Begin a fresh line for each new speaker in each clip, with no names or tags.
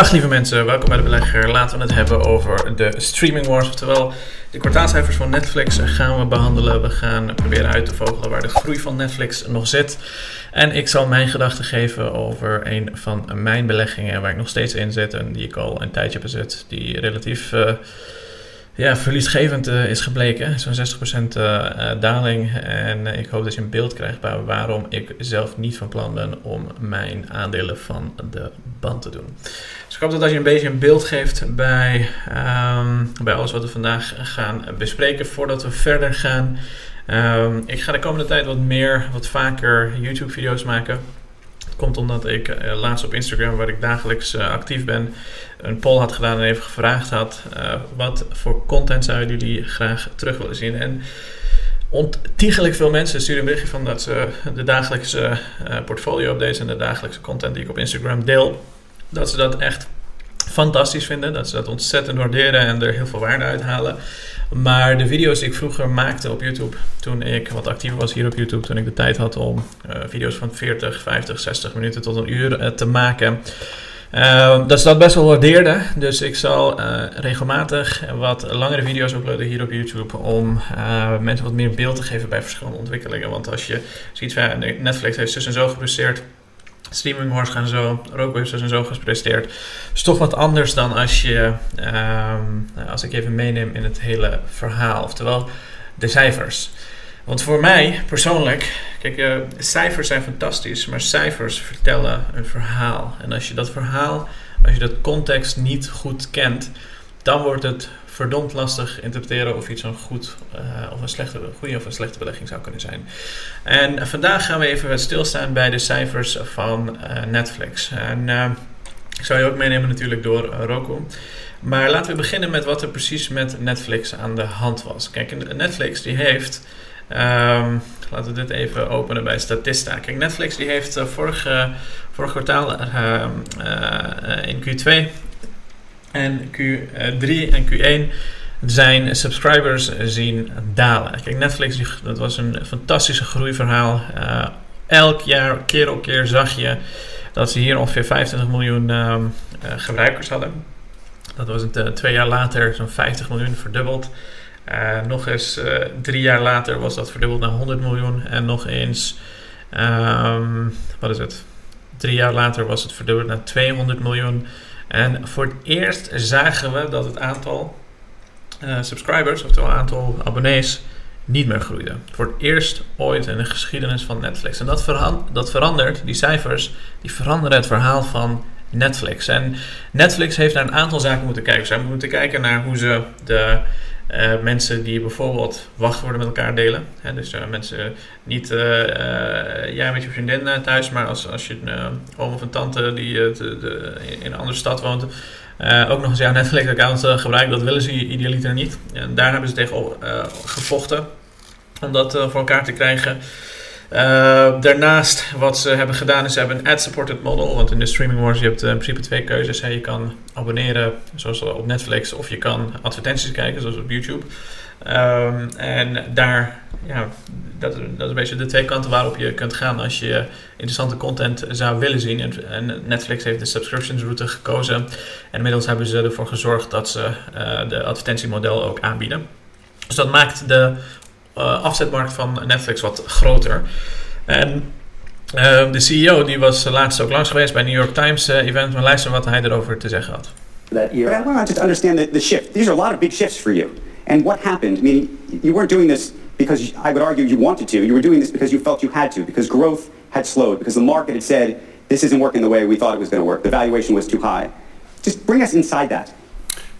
Dag lieve mensen, welkom bij de Belegger. Laten we het hebben over de streaming wars. Oftewel, de kwartaalcijfers van Netflix gaan we behandelen. We gaan proberen uit te vogelen waar de groei van Netflix nog zit. En ik zal mijn gedachten geven over een van mijn beleggingen waar ik nog steeds in zit. En die ik al een tijdje bezit. Die relatief... Uh, ja, verliesgevend uh, is gebleken. Zo'n 60% uh, daling. En ik hoop dat je een beeld krijgt waarom ik zelf niet van plan ben om mijn aandelen van de band te doen. Dus ik hoop dat je een beetje een beeld geeft bij, um, bij alles wat we vandaag gaan bespreken. Voordat we verder gaan. Um, ik ga de komende tijd wat meer, wat vaker YouTube-video's maken komt omdat ik uh, laatst op Instagram, waar ik dagelijks uh, actief ben, een poll had gedaan en even gevraagd had: uh, wat voor content zouden jullie graag terug willen zien? En ontiegelijk veel mensen sturen een berichtje van dat ze de dagelijkse portfolio updates en de dagelijkse content die ik op Instagram deel, dat ze dat echt fantastisch vinden. Dat ze dat ontzettend waarderen en er heel veel waarde uithalen. Maar de video's die ik vroeger maakte op YouTube, toen ik wat actiever was hier op YouTube, toen ik de tijd had om uh, video's van 40, 50, 60 minuten tot een uur uh, te maken. Uh, dat ze dat best wel waardeerden. Dus ik zal regelmatig wat langere video's uploaden hier op YouTube. Om mensen wat meer beeld te geven bij verschillende ontwikkelingen. Want als je ziet, Netflix heeft dus en zo gepresteerd Streaming Wars gaan zo, Rookwaves en zo gepresteerd. is toch wat anders dan als je, um, als ik even meeneem in het hele verhaal. Oftewel de cijfers. Want voor mij persoonlijk, kijk, uh, cijfers zijn fantastisch, maar cijfers vertellen een verhaal. En als je dat verhaal, als je dat context niet goed kent, dan wordt het verdomd lastig interpreteren of iets een goed uh, of een slechte, goede of een slechte belegging zou kunnen zijn. En vandaag gaan we even stilstaan bij de cijfers van uh, Netflix. En ik zou je ook meenemen natuurlijk door Roku. Maar laten we beginnen met wat er precies met Netflix aan de hand was. Kijk, Netflix die heeft. Um, laten we dit even openen bij Statista. Kijk, Netflix die heeft vorige, vorig kwartaal uh, in Q2 en Q3 en Q1 zijn subscribers zien dalen. Kijk, Netflix, dat was een fantastische groeiverhaal. Uh, elk jaar, keer op keer, zag je dat ze hier ongeveer 25 miljoen uh, uh, gebruikers hadden. Dat was het, twee jaar later zo'n 50 miljoen verdubbeld. nog eens drie jaar later was dat verdubbeld naar 100 miljoen. En nog eens, um, wat is het? Drie jaar later was het verdubbeld naar 200 miljoen. En voor het eerst zagen we dat het aantal uh, subscribers, oftewel het aantal abonnees, niet meer groeide. Voor het eerst ooit in de geschiedenis van Netflix. En dat, dat verandert, die cijfers, die veranderen het verhaal van Netflix. En Netflix heeft naar een aantal zaken moeten kijken. Ze hebben moeten kijken naar hoe ze de uh, mensen die bijvoorbeeld wachtwoorden met elkaar delen. Hè, dus uh, mensen niet uh, jij met je vriendin thuis, maar als, als je een oom of een tante die de, in een andere stad woont, ook nog eens jouw Netflix-account gebruikt, dat willen ze idealiter niet. En daar hebben ze tegen gevochten om dat voor elkaar te krijgen. Uh, daarnaast, wat ze hebben gedaan, is ze hebben een ad-supported model. Want in de streaming wars, je hebt in principe twee keuzes. Hè. Je kan abonneren, zoals op Netflix, of je kan advertenties kijken, zoals op YouTube. Um, en daar, ja, dat, dat is een beetje de twee kanten waarop je kunt gaan als je interessante content zou willen zien. En, Netflix heeft de subscriptions route gekozen. En inmiddels hebben ze ervoor gezorgd dat ze uh, de advertentiemodel ook aanbieden. Dus dat maakt de afzetmarkt van Netflix wat groter. En uh, de CEO die was laatst ook langs geweest bij New York Times uh, event. Maar luister wat hij erover te zeggen had.
That I to understand the, the shift. These are a lot of big shifts for you. And what happened? I mean, you weren't doing this because I would argue you wanted to. You were doing this because you felt you had to, because growth had slowed, because the market had said this isn't working the way we thought it was going to work. The valuation was too high. Just bring us inside that.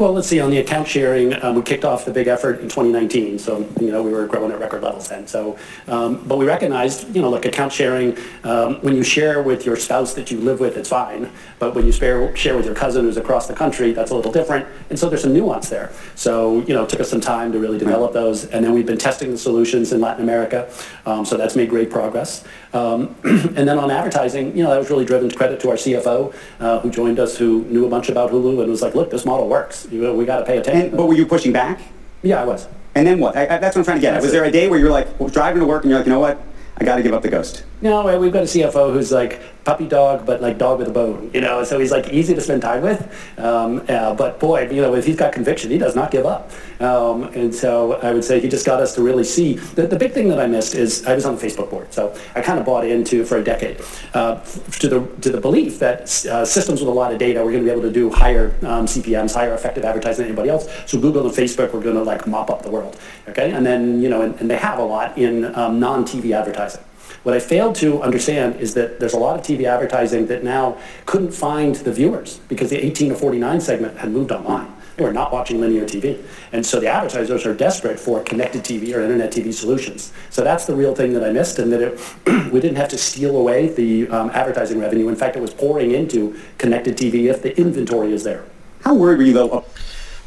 Well, let's see. On the account sharing, um, we kicked off the big effort in 2019. So, you know, we were growing at record levels then. So, um, but we recognized, you know, look, account sharing, um, when you share with your spouse that you live with, it's fine. But when you share, share with your cousin who's across the country, that's a little different. And so there's some nuance there. So, you know, it took us some time to really develop those. And then we've been testing the solutions in Latin America. Um, so that's made great progress. Um, and then on advertising, you know, that was really driven to credit to our CFO, uh, who joined us, who knew a bunch about Hulu and was like, look, this model works. You, we got to pay attention.
And, but were you pushing back?
Yeah, I was.
And then what? I, I, that's what I'm trying to get at. Was there a day where you're like well, driving to work and you're like, you know what? I got to give up the ghost.
No, we've got a CFO who's like puppy dog, but like dog with a bone, you know. So he's like easy to spend time with. Um, uh, but boy, you know, if he's got conviction, he does not give up. Um, and so I would say he just got us to really see. The, the big thing that I missed is I was on the Facebook board, so I kind of bought into for a decade uh, to the to the belief that uh, systems with a lot of data were going to be able to do higher um, CPMS, higher effective advertising than anybody else. So Google and Facebook were going to like mop up the world, okay? And then you know, and, and they have a lot in um, non-TV advertising. What I failed to understand is that there's a lot of TV advertising that now couldn't find the viewers because the 18 to 49 segment had moved online. They were not watching linear TV. And so the advertisers are desperate for connected TV or internet TV solutions. So that's the real thing that I missed and that it, we didn't have to steal away the um, advertising revenue. In fact, it was pouring into connected TV if the inventory is there.
How worried were you though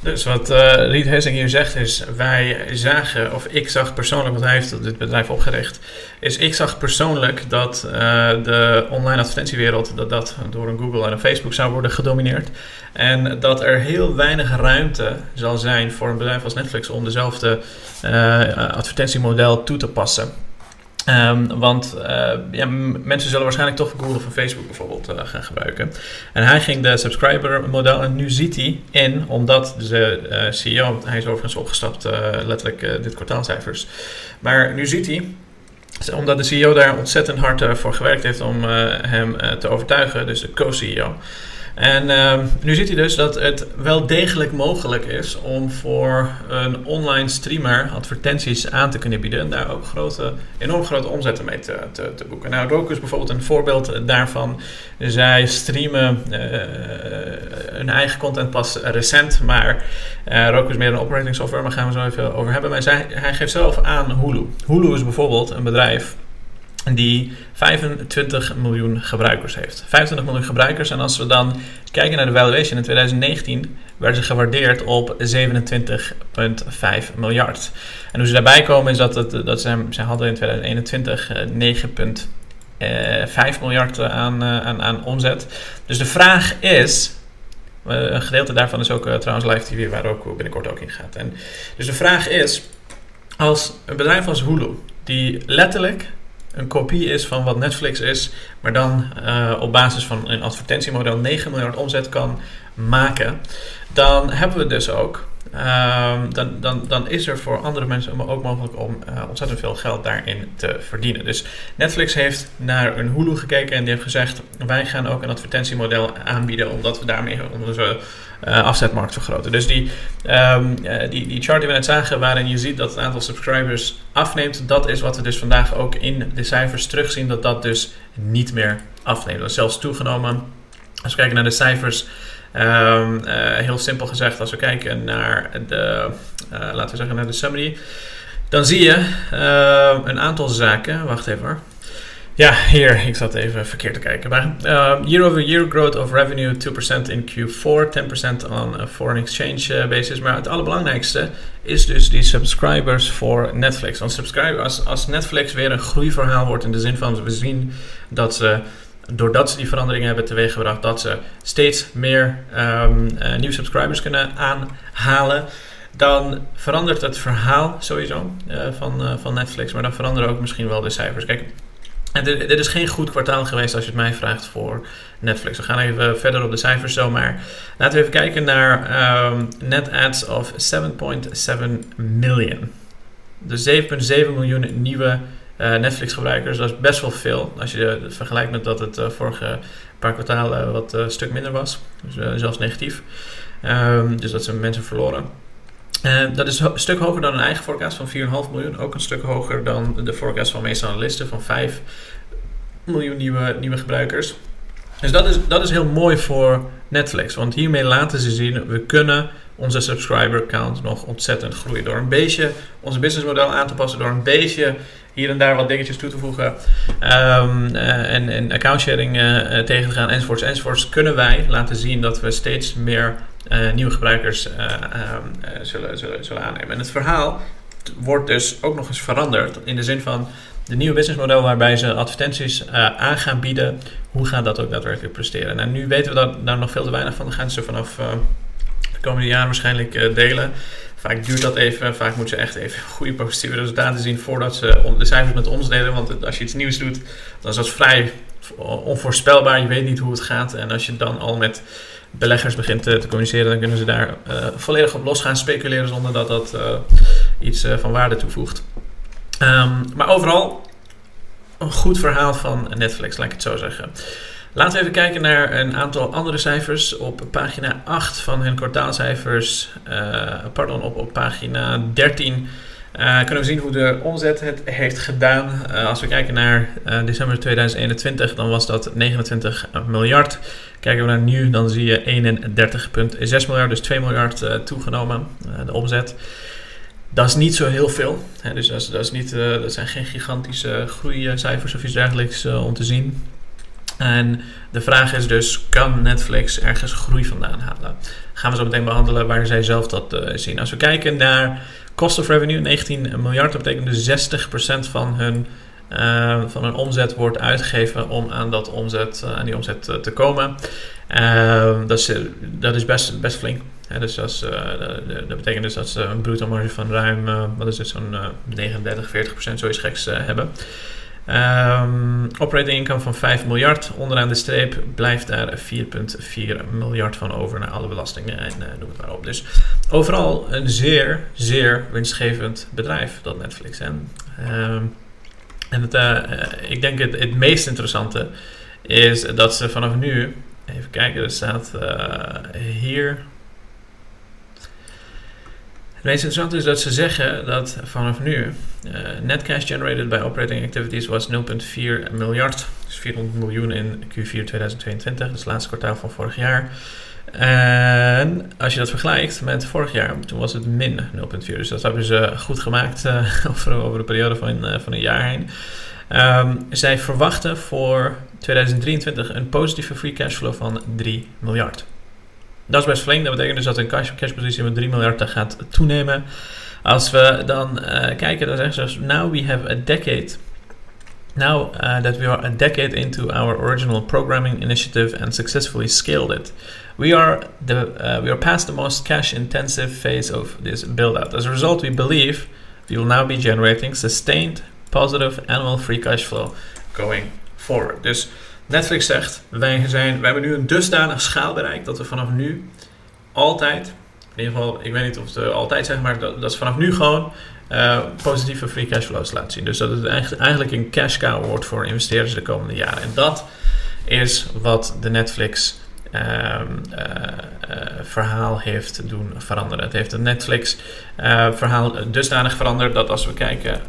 Dus wat uh, Riet Hessing hier zegt is, wij zagen, of ik zag persoonlijk, want hij heeft dit bedrijf opgericht, is ik zag persoonlijk dat uh, de online advertentiewereld, dat dat door een Google en een Facebook zou worden gedomineerd. En dat er heel weinig ruimte zal zijn voor een bedrijf als Netflix om dezelfde uh, advertentiemodel toe te passen. Um, want uh, ja, mensen zullen waarschijnlijk toch Google of Facebook bijvoorbeeld uh, gaan gebruiken. En hij ging de subscriber model en nu ziet hij in, omdat de uh, CEO, hij is overigens opgestapt, letterlijk dit kwartaalcijfers. Maar nu ziet hij, omdat de CEO daar ontzettend hard voor gewerkt heeft om hem te overtuigen, dus de co-CEO. En uh, nu ziet hij dus dat het wel degelijk mogelijk is om voor een online streamer advertenties aan te kunnen bieden. En daar ook grote, enorm grote omzetten mee te, te, te boeken. Nou, Roku is bijvoorbeeld een voorbeeld daarvan. Zij streamen uh, hun eigen content pas recent, maar uh, Roku is meer een operating software, maar gaan we zo even over hebben. Maar zij, hij geeft zelf aan Hulu. Hulu is bijvoorbeeld een bedrijf die 25 miljoen gebruikers heeft. 25 miljoen gebruikers en als we dan kijken naar de valuation in 2019 werden ze gewaardeerd op 27,5 miljard. En hoe ze daarbij komen is dat, het, dat ze, ze hadden in 2021 9,5 eh, miljard aan, eh, aan, aan omzet. Dus de vraag is, een gedeelte daarvan is ook trouwens live TV waar ook binnenkort ook in gaat. En, dus de vraag is, als een bedrijf als Hulu, die letterlijk een kopie is van wat Netflix is, maar dan uh, op basis van een advertentiemodel 9 miljard omzet kan maken, dan hebben we dus ook. Uh, dan, dan, dan is er voor andere mensen ook mogelijk om uh, ontzettend veel geld daarin te verdienen. Dus Netflix heeft naar een Hulu gekeken en die heeft gezegd: wij gaan ook een advertentiemodel aanbieden, omdat we daarmee onze uh, afzetmarkt vergroten. Dus die, um, die, die chart die we net zagen, waarin je ziet dat het aantal subscribers afneemt, dat is wat we dus vandaag ook in de cijfers terugzien, dat dat dus niet meer afneemt. Dat is zelfs toegenomen. Als we kijken naar de cijfers, um, uh, heel simpel gezegd, als we kijken naar de, laten we zeggen, naar de summary, dan zie je een aantal zaken. Wacht even hoor. Ja, hier, ik zat even verkeerd te kijken. Maar uh, year-over-year growth of revenue 2% in Q4, 10% on a foreign exchange uh, basis. Maar het allerbelangrijkste is dus die subscribers voor Netflix. Want subscribers, als, als Netflix weer een groeiverhaal wordt in de zin van we zien dat ze doordat ze die veranderingen hebben teweeggebracht, dat ze steeds meer um, uh, nieuwe subscribers kunnen aanhalen. Dan verandert het verhaal sowieso van, van Netflix, maar dan veranderen ook misschien wel de cijfers. Kijk, dit, is geen goed kwartaal geweest als je het mij vraagt voor Netflix. We gaan even verder op de cijfers zo, maar laten we even kijken naar um, net ads of 7.7 miljoen. Dus 7.7 miljoen nieuwe uh, Netflix gebruikers, dat is best wel veel. Als je het vergelijkt met dat het uh, vorige paar kwartalen wat een uh, stuk minder was. Dus, zelfs negatief. Um, dus dat zijn mensen verloren. Uh, dat is een stuk hoger dan een eigen forecast van 4,5 miljoen. Ook een stuk hoger dan de forecast van meeste analisten van 5 miljoen nieuwe, nieuwe gebruikers. Dus dat is, dat is heel mooi voor Netflix. Want hiermee laten ze zien, we kunnen onze subscriber count nog ontzettend groeien. Door een beetje ons businessmodel aan te passen, door een beetje hier en daar wat dingetjes toe te voegen um, uh, en, en account sharing uh, tegen te gaan enzovoorts enzovoorts, kunnen wij laten zien dat we steeds meer uh, nieuwe gebruikers uh, uh, zullen, zullen, zullen aannemen. En het verhaal wordt dus ook nog eens veranderd in de zin van de nieuwe businessmodel waarbij ze advertenties aan gaan bieden. Hoe gaat dat ook daadwerkelijk presteren? En nu weten we daar nog veel te weinig van. Dan gaan ze vanaf komende jaren waarschijnlijk delen Vaak duurt dat even. Vaak moeten ze echt even goede positieve resultaten zien voordat ze de cijfers met ons delen. Want als je iets nieuws doet, dan is dat vrij onvoorspelbaar. Je weet niet hoe het gaat. En als je dan al met beleggers begint te, te communiceren, dan kunnen ze daar uh, volledig op los gaan speculeren zonder dat dat uh, iets van waarde toevoegt. Um, maar overal een goed verhaal van Netflix, laat ik het zo zeggen. Laten we even kijken naar een aantal andere cijfers. Op pagina 8 van hun kwartaalcijfers, pardon, op, op pagina 13 uh, kunnen we zien hoe de omzet het heeft gedaan. Uh, als we kijken naar december 2021, dan was dat 29 miljard. Kijken we naar nu, dan zie je 31,6 miljard, dus 2 miljard toegenomen, de omzet. Dat is niet zo heel veel. Hè, dus dat, is, dat, is niet, dat zijn geen gigantische groeicijfers of iets dergelijks om te zien. En de vraag is dus, kan Netflix ergens groei vandaan halen? Gaan we zo meteen behandelen waar zij zelf dat zien. Als we kijken naar Cost of revenue, 19 miljard. Dat betekent dus 60% van hun, uh, van hun omzet wordt uitgegeven om aan, dat omzet, uh, die omzet te komen. Ehm, dat, is, dat is best, best flink. Dus dat, dat, betekent dus dat ze een bruto marge van ruim, wat is het, zo'n 39, 40% zoiets geks hebben. Um, operating income van 5 miljard. Onderaan de streep blijft daar 4,4 miljard van over naar alle belastingen en uh, noem het maar op. Dus overal een zeer, zeer winstgevend bedrijf, dat Netflix. En, um, en het, uh, ik denk het, het meest interessante is dat ze vanaf nu, even kijken, er staat hier het meest interessante is dat ze zeggen dat vanaf nu net cash generated by operating activities was 0,4 miljard. Dus 400 miljoen in Q4 2022, dus het laatste kwartaal van vorig jaar. En als je dat vergelijkt met vorig jaar, toen was het min 0,4. Dus dat hebben ze goed gemaakt uh, over, de periode van, uh, van een jaar heen. Um, zij verwachten voor 2023 een positieve free cash flow van 3 miljard. Dat is best flink. Dat betekent dus dat een cash, cashpositie met 3 miljard gaat toenemen. Als we dan uh, kijken, dan zeggen ze: Now we have a decade. Now uh, that we are a decade into our original programming initiative and successfully scaled it, we are the uh, we are past the most cash-intensive phase of this build-out. As a result, we believe we will now be generating sustained positive annual free cash flow going forward. Dus Netflix zegt, wij, zijn, wij hebben nu een dusdanig schaal bereikt dat we vanaf nu altijd, in ieder geval, ik weet niet of het altijd zeg, maar dat, is vanaf nu gewoon uh, positieve free cash flows laten zien. Dus dat het eigenlijk een cash cow wordt voor investeerders de komende jaren. En dat is wat de Netflix uh, uh, verhaal heeft doen veranderen. Het heeft het Netflix verhaal dusdanig veranderd dat als we kijken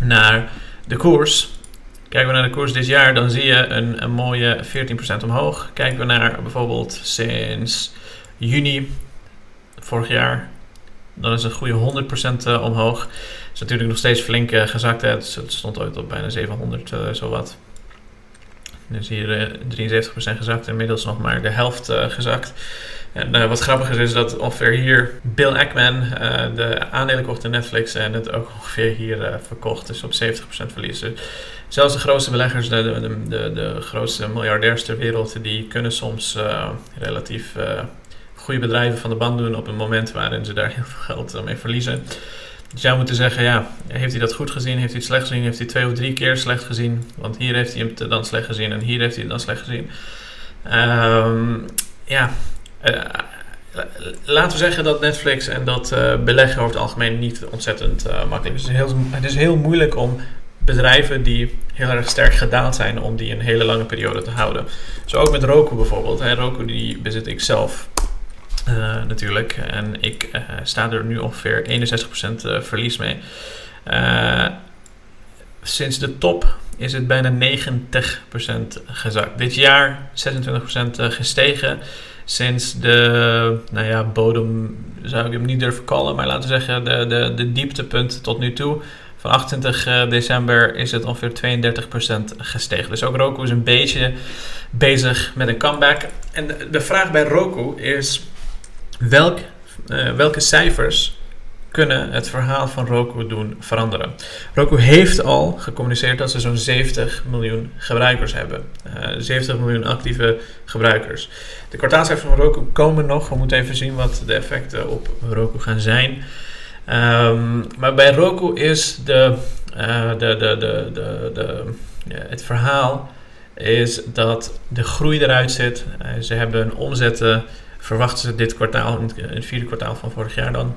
naar de koers, Kijken we naar de koers dit jaar, dan zie je een, een mooie 14% omhoog. Kijken we naar bijvoorbeeld sinds juni vorig jaar, dan is het een goede 100% eh, omhoog. Is natuurlijk nog steeds flink uh, gezakt. Hè. Het stond ooit op bijna 700, uh, zowat. Dus hier 73% gezakt, inmiddels nog maar de helft gezakt. En uh, wat grappig is, is dat ongeveer hier Bill Ackman uh, de aandelen kocht in Netflix en het ook ongeveer hier uh, verkocht. Dus op 70% verlies. Dus zelfs de grootste beleggers, de, de, de, de, grootste miljardairs ter wereld, die kunnen soms relatief goede bedrijven van de band doen op een moment waarin ze daar heel veel geld mee verliezen. Dus jij moet zeggen, ja, heeft hij dat goed gezien? Heeft hij het slecht gezien? Heeft hij twee of drie keer slecht gezien? Want hier heeft hij het dan slecht gezien en hier heeft hij het dan slecht gezien. Um, ja, laten we zeggen dat Netflix en dat beleggen over het algemeen niet ontzettend makkelijk is. Het is heel moeilijk om bedrijven die heel erg sterk gedaald zijn, om die een hele lange periode te houden. Zo ook met Roku bijvoorbeeld. Hè. Roku die bezit ik zelf uh, natuurlijk. En ik sta er nu ongeveer 61% verlies mee. sinds de top is het bijna 90% gezakt. Dit jaar 26% gestegen sinds de nou ja, bodem, zou ik hem niet durven callen, maar laten we zeggen de, de, de dieptepunt tot nu toe. Van 28 eh, december is het ongeveer 32% gestegen. Dus ook Roku is een beetje bezig met een comeback. En de, vraag bij Roku is: welk, uh, welke cijfers kunnen het verhaal van Roku doen veranderen. Roku heeft al gecommuniceerd dat ze zo'n 70 miljoen gebruikers hebben. Uh, eh, 70 miljoen actieve gebruikers. De kwartaalcijfers van Roku komen nog. We moeten even zien wat de effecten op Roku gaan zijn. Um, maar bij Roku is de, uh, de, de, de, de, de, het verhaal is dat de groei eruit zit. Uh, ze hebben omzetten, verwachten ze dit kwartaal, in het vierde kwartaal van vorig jaar dan,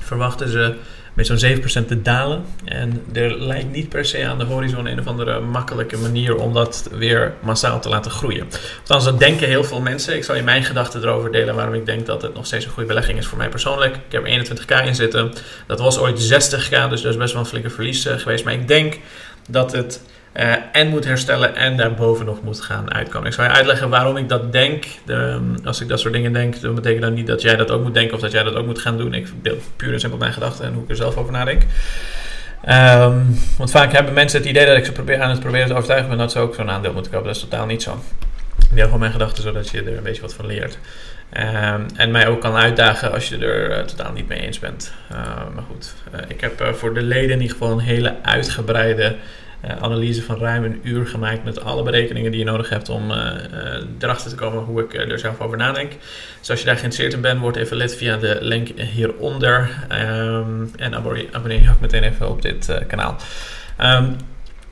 verwachten ze met zo'n 7% te dalen. En er lijkt niet per se aan de horizon een of andere makkelijke manier om dat weer massaal te laten groeien. Althans, dat denken heel veel mensen. Ik zal je mijn gedachten erover delen waarom ik denk dat het nog steeds een goede belegging is voor mij persoonlijk. Ik heb er 21k in zitten. Dat was ooit 60k, dus dat is best wel een flinke verlies uh, geweest. Maar ik denk dat het uh, en moet herstellen en daarboven nog moet gaan uitkomen. Ik zal je uitleggen waarom ik dat denk. De, als ik dat soort dingen denk, dan betekent dat niet dat jij dat ook moet denken of dat jij dat ook moet gaan doen. Ik deel puur en simpel mijn gedachten en hoe ik er zelf over nadenk. Um, want vaak hebben mensen het idee dat ik ze probeer, aan het proberen te overtuigen ben dat ze ook zo'n aandeel moeten kopen. Dat is totaal niet zo. Ik deel gewoon mijn gedachten zodat je er een beetje wat van leert. Um, en mij ook kan uitdagen als je er uh, totaal niet mee eens bent. Uh, maar goed, uh, ik heb voor de leden in ieder geval een hele uitgebreide analyse van ruim een uur gemaakt met alle berekeningen die je nodig hebt om uh, uh, erachter te komen hoe ik er zelf over nadenk. Dus als je daar geïnteresseerd in bent, word even lid via de link hieronder. Um, en abonneer, abonneer je ook meteen even op dit kanaal. Um,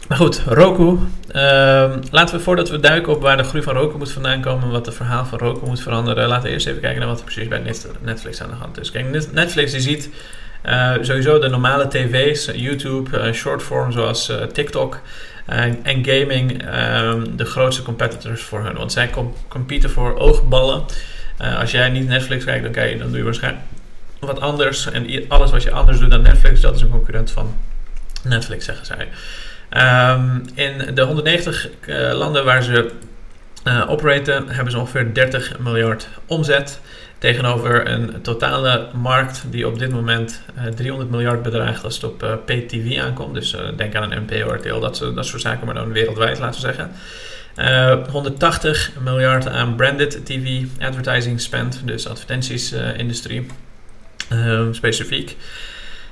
maar goed, Roku. Um, laten we voordat we duiken op waar de groei van Roku moet vandaan komen, wat het verhaal van Roku moet veranderen, laten we eerst even kijken naar wat er precies bij Netflix aan de hand is. Kijk, Netflix die ziet sowieso de normale tv's, YouTube, uh, shortform zoals uh, TikTok en gaming um, de grootste competitors voor hun. Want zij com competen voor oogballen. als jij niet Netflix kijkt, dan, kijk je, dan doe je waarschijnlijk wat anders. En alles wat je anders doet dan Netflix, dat is een concurrent van Netflix, zeggen zij. Um, in de 190 landen waar ze operaten, hebben ze ongeveer 30 miljard omzet. Tegenover een totale markt die op dit moment uh, eh, 300 miljard bedraagt als het op uh, eh, PTV aankomt. Dus uh, denk aan een NPO, RTL, dat, dat soort zaken, maar dan wereldwijd laten we zeggen. 180 miljard aan branded TV advertising spend, dus advertenties-industrie specifiek.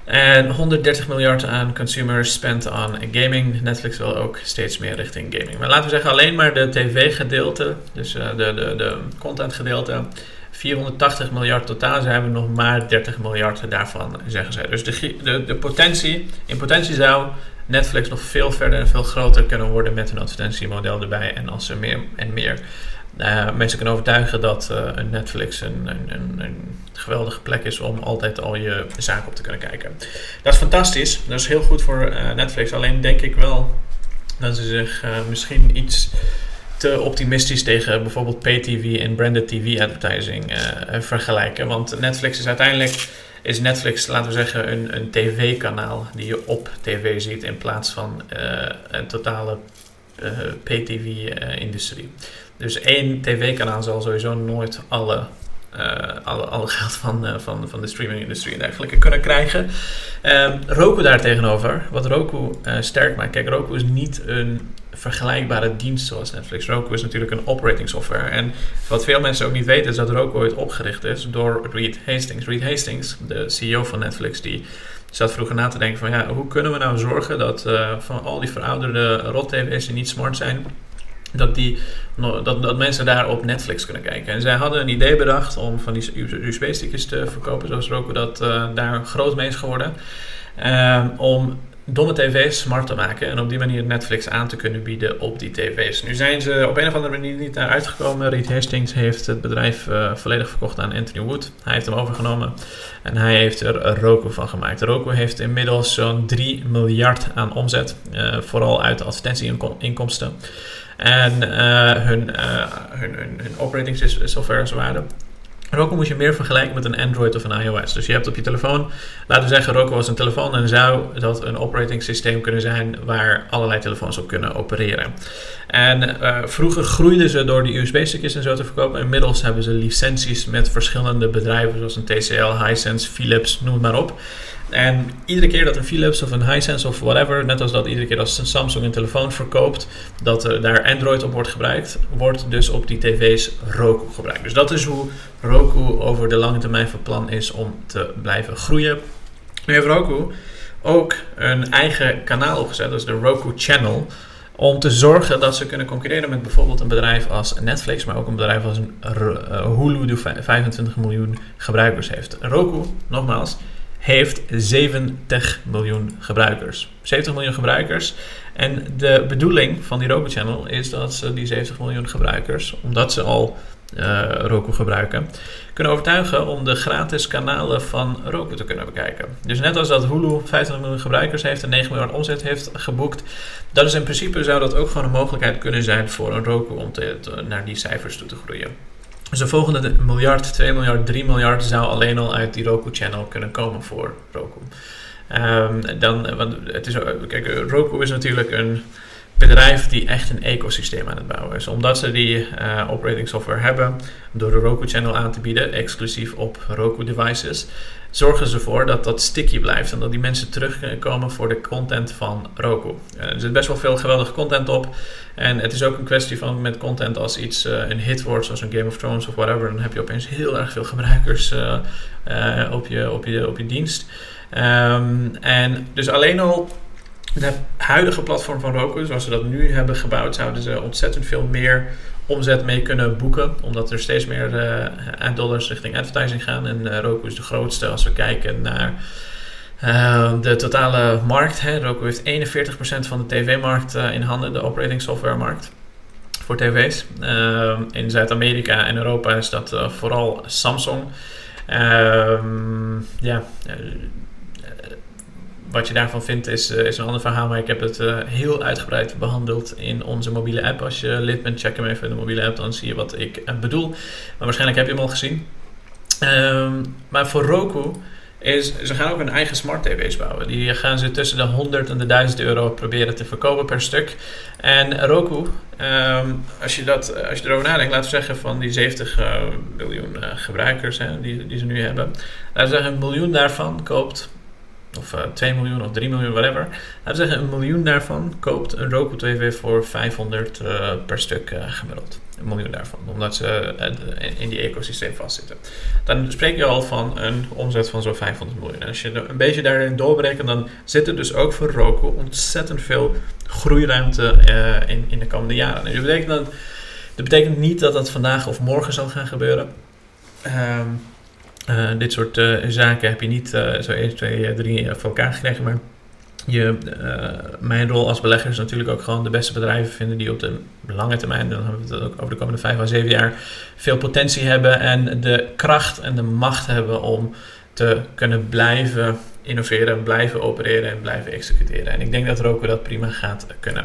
En 130 miljard aan consumer spend aan gaming. Netflix wil ook steeds meer richting gaming. Maar laten we zeggen alleen maar de tv-gedeelte, dus de, de, de content-gedeelte 480 miljard totaal, ze hebben nog maar 30 miljard daarvan, zeggen zij. Dus de, de, de potentie, in potentie zou Netflix nog veel verder en veel groter kunnen worden met een advertentiemodel erbij. En als ze meer en meer uh, mensen kunnen overtuigen dat uh, Netflix een, een, een, geweldige plek is om altijd al je zaken op te kunnen kijken. Dat is fantastisch. Dat is heel goed voor uh, Netflix. Alleen denk ik wel dat ze zich misschien iets te optimistisch tegen bijvoorbeeld pay-TV en branded TV advertising uh, vergelijken. Want Netflix is uiteindelijk, is Netflix, laten we zeggen, een, een tv-kanaal die je op tv ziet in plaats van uh, een totale uh, pay-TV-industrie. dus één tv-kanaal zal sowieso nooit alle alle, alle geld van, van, van de streaming-industrie en dergelijke kunnen krijgen. Um, Roku daartegenover, wat Roku sterk maakt. Kijk, Roku is niet een vergelijkbare dienst zoals Netflix. Roku is natuurlijk een operating software. En wat veel mensen ook niet weten is dat Roku ooit opgericht is door Reed Hastings. Reed Hastings, de CEO van Netflix, die zat vroeger na te denken van ja, hoe kunnen we nou zorgen dat van al die verouderde rot-tv's die niet smart zijn dat, die, dat, dat mensen daar op Netflix kunnen kijken. En zij hadden een idee bedacht om van die USB-stickjes te verkopen, zoals Roku dat uh, daar groot mee is geworden. Uh, om domme tv's smart te maken en op die manier Netflix aan te kunnen bieden op die tv's. Nu zijn ze op een of andere manier niet naar uitgekomen. Reed Hastings heeft het bedrijf uh, volledig verkocht aan Anthony Wood. Hij heeft hem overgenomen en hij heeft er Roku van gemaakt. Roku heeft inmiddels zo'n 3 miljard aan omzet, uh, vooral uit advertentieinkomsten en uh, hun, hun, hun, hun operating software waren. Roku moet je meer vergelijken met een Android of een iOS. Dus je hebt op je telefoon, laten we zeggen, Roku was een telefoon en zou dat een operating systeem kunnen zijn waar allerlei telefoons op kunnen opereren. En uh, vroeger groeiden ze door die USB-stickjes en zo te verkopen. Inmiddels hebben ze licenties met verschillende bedrijven zoals een TCL, Hisense, Philips, noem maar op. En iedere keer dat een Philips of een Hisense of whatever, net als dat iedere keer als een Samsung een telefoon verkoopt, dat er daar Android op wordt gebruikt, wordt dus op die tv's Roku gebruikt. Dus dat is hoe Roku over de lange termijn van plan is om te blijven groeien. Nu heeft Roku ook een eigen kanaal opgezet, dat is de Roku Channel. Om te zorgen dat ze kunnen concurreren met bijvoorbeeld een bedrijf als Netflix, maar ook een bedrijf als een uh, Hulu, die 25 miljoen gebruikers heeft. Roku, nogmaals, heeft 70 miljoen gebruikers. 70 miljoen gebruikers. En de bedoeling van die Roku Channel is dat ze die 70 miljoen gebruikers, omdat ze al uh, Roku gebruiken, kunnen overtuigen om de gratis kanalen van Roku te kunnen bekijken. Dus net als dat Hulu 50 miljoen gebruikers heeft en 9 miljard omzet heeft geboekt, dat is in principe zou dat ook gewoon een mogelijkheid kunnen zijn voor een Roku om te, naar die cijfers toe te groeien. Dus de volgende miljard, 2 miljard, 3 miljard zou alleen al uit die Roku-channel kunnen komen voor Roku. Um, dan, want het is, kijk, Roku is natuurlijk een bedrijf die echt een ecosysteem aan het bouwen is. Omdat ze die uh, operating software hebben, door de Roku Channel aan te bieden, exclusief op Roku devices, zorgen ze ervoor dat dat sticky blijft en dat die mensen terugkomen voor de content van Roku. Uh, er zit best wel veel geweldige content op. En het is ook een kwestie van met content als iets uh, een hit wordt, zoals een Game of Thrones of whatever, dan heb je opeens heel erg veel gebruikers op, je, op, je, op je dienst. Um, en dus alleen al de huidige platform van Roku, zoals ze dat nu hebben gebouwd, zouden ze ontzettend veel meer omzet mee kunnen boeken. Omdat er steeds meer uh, dollars richting advertising gaan. En uh, Roku is de grootste als we kijken naar uh, de totale markt. Hè. Roku heeft 41% van de tv-markt in handen, de operating software markt. Voor tv's. in Zuid-Amerika en Europa is dat vooral Samsung. Ehm, ja, wat je daarvan vindt is, uh, is een ander verhaal, maar ik heb het uh, heel uitgebreid behandeld in onze mobiele app. Als je lid bent, check hem even in de mobiele app, dan zie je wat ik uh, bedoel. Maar waarschijnlijk heb je hem al gezien. Um, maar voor Roku is, ze gaan ook een eigen smart tv's bouwen. Die gaan ze tussen de 100 en de 1000 euro proberen te verkopen per stuk. En Roku, um, als, je dat, als je erover nadenkt, laten we zeggen van die 70 miljoen gebruikers hè, die, die ze nu hebben. Laten we zeggen, een miljoen daarvan koopt of uh, eh, 2 miljoen of 3 miljoen, whatever. Laten we zeggen, een miljoen daarvan koopt een Roku TV voor 500 uh, eh, per stuk uh, gemiddeld. Een miljoen daarvan, omdat ze in die ecosysteem vastzitten. Dan spreek je al van een omzet van zo'n 500 miljoen. En als je een beetje daarin doorberekent, dan zit er dus ook voor Roku ontzettend veel groeiruimte in, in de komende jaren. En dat betekent, betekent niet dat dat vandaag of morgen zal gaan gebeuren. Um, uh, dit soort uh, zaken heb je niet uh, zo 1, 2, 3 voor elkaar gekregen. Maar je, mijn rol als belegger is natuurlijk ook gewoon de beste bedrijven vinden die op de lange termijn, dan hebben we het ook over de komende 5 à 7 jaar, veel potentie hebben en de kracht en de macht hebben om te kunnen blijven innoveren, blijven opereren en blijven executeren. En ik denk dat Roku dat prima gaat kunnen.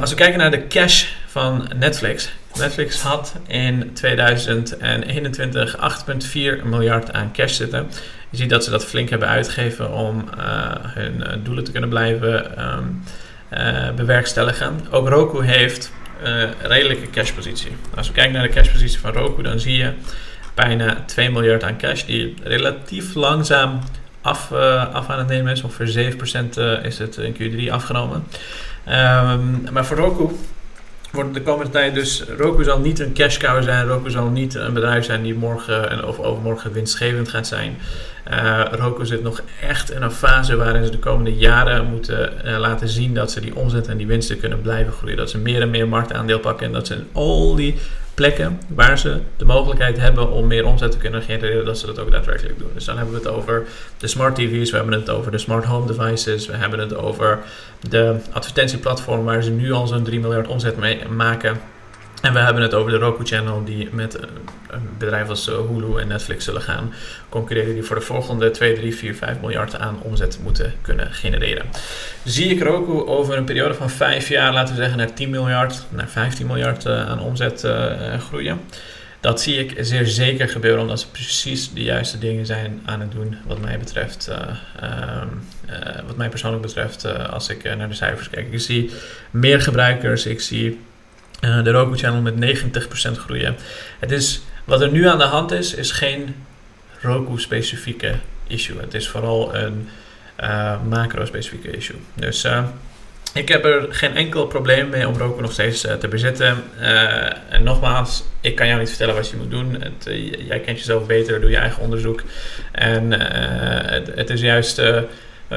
als we kijken naar de cash van Netflix, Netflix had in 2021 8,4 miljard aan cash zitten. Je ziet dat ze dat flink hebben uitgegeven om uh, hun uh, doelen te kunnen blijven um, uh, bewerkstelligen. Ook Roku heeft een redelijke cashpositie. Als we kijken naar de cashpositie van Roku, dan zie je bijna 2 miljard aan cash, die relatief langzaam af, af aan het nemen is. Ongeveer 7% is het in Q3 afgenomen. Um, maar voor Roku wordt de komende tijd dus, Roku zal niet een cash cow zijn. Roku zal niet een bedrijf zijn die morgen of overmorgen winstgevend gaat zijn. Uh, Roku zit nog echt in een fase waarin ze de komende jaren moeten uh, laten zien dat ze die omzet en die winsten kunnen blijven groeien. Dat ze meer en meer marktaandeel pakken en dat ze al die plekken waar ze de mogelijkheid hebben om meer omzet te kunnen genereren, dat ze dat ook daadwerkelijk doen. Dus dan hebben we het over de smart TV's, we hebben het over de smart home devices, we hebben het over de advertentieplatform waar ze nu al zo'n 3 miljard omzet mee maken. En we hebben het over de Roku Channel die met een bedrijf als eh, Hulu en Netflix zullen gaan concurreren die voor de volgende 2, 3, 4, 5 miljard aan omzet moeten kunnen genereren. Zie ik Roku over een periode van 5 jaar, laten we zeggen naar 10 miljard, naar 15 miljard uh, aan omzet groeien? Dat zie ik zeer zeker gebeuren, omdat ze precies de juiste dingen zijn aan het doen, wat mij betreft, uh, wat mij persoonlijk betreft, als ik naar de cijfers kijk. Ik zie meer gebruikers, ik zie de Roku Channel met 90% groeien. Het is wat er nu aan de hand is, is geen Roku-specifieke issue. Het is vooral een uh, macro-specifieke issue. Dus uh, Ik heb er geen enkel probleem mee om Roku nog steeds te bezetten. en nogmaals, ik kan jou niet vertellen wat je moet doen. Het, jij kent jezelf beter, doe je eigen onderzoek. En het, het, is juist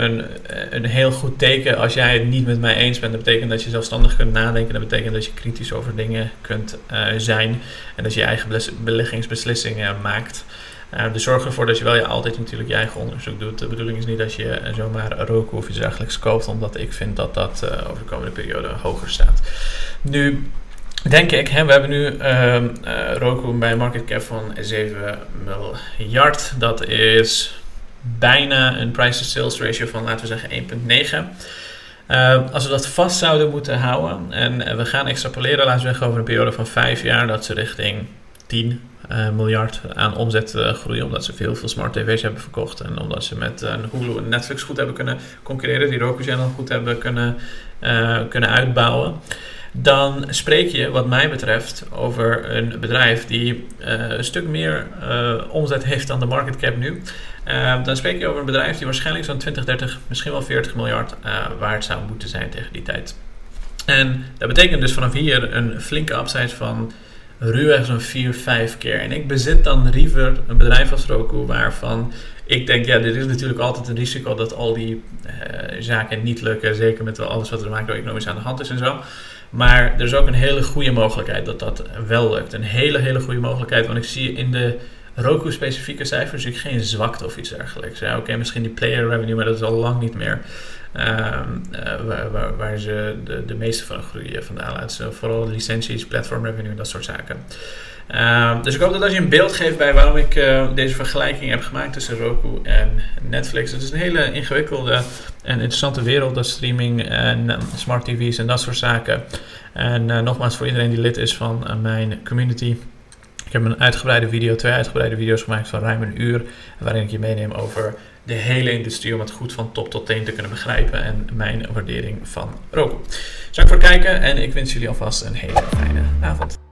een, een heel goed teken als jij het niet met mij eens bent. Dat betekent dat je zelfstandig kunt nadenken. Dat betekent dat je kritisch over dingen kunt uh, zijn. En dat je eigen beleggingsbeslissingen maakt. Uh, dus zorg ervoor dat je wel je altijd natuurlijk je eigen onderzoek doet. De bedoeling is niet dat je zomaar Roku of iets dergelijks koopt. Omdat ik vind dat dat over de komende periode hoger staat. Nu denk ik, hè, we hebben nu uh, Roku bij een market cap van 7 miljard. Dat is bijna een price-to-sales ratio van, laten we zeggen, 1,9. Uh, als we dat vast zouden moeten houden en we gaan extrapoleren, laten we zeggen, over een periode van 5 jaar, dat ze richting 10 uh, eh, miljard aan omzet groeien, omdat ze veel, veel smart tv's hebben verkocht en omdat ze met uh, Hulu en Netflix goed hebben kunnen concurreren, die Roku channel goed hebben kunnen, kunnen uitbouwen dan spreek je, wat mij betreft, over een bedrijf die uh, een stuk meer uh, omzet heeft dan de market cap nu. Uh, dan spreek je over een bedrijf die waarschijnlijk zo'n 20, 30, misschien wel 40 miljard waard zou moeten zijn tegen die tijd. En dat betekent dus vanaf hier een flinke upside van ruwweg zo'n 4, 5 keer. En ik bezit dan liever een bedrijf als Roku waarvan ik denk, ja, er is natuurlijk altijd een risico dat al die zaken niet lukken. Zeker met alles wat er macro-economisch aan de hand is en zo. Maar er is ook een hele goede mogelijkheid dat dat wel lukt. Een hele, hele goede mogelijkheid. Want ik zie in de Roku-specifieke cijfers zie ik geen zwakte of iets dergelijks. Oké, misschien die player revenue, maar dat is al lang niet meer ehm, eh, waar, waar, ze de, de meeste van groeien vandaan laten. Vooral licenties, platform revenue en dat soort zaken. Ehm, dus ik hoop dat als je een beeld geeft bij waarom ik uh, deze vergelijking heb gemaakt tussen Roku en Netflix. Het is een hele ingewikkelde en interessante wereld, dat streaming en um, smart TV's en dat soort zaken. En nogmaals, voor iedereen die lid is van mijn community. Heb een uitgebreide video, twee uitgebreide video's gemaakt van ruim een uur. Waarin ik je meeneem over de hele industrie om het goed van top tot teen te kunnen begrijpen. En mijn waardering van Roku. Dank voor het kijken en ik wens jullie alvast een hele fijne avond.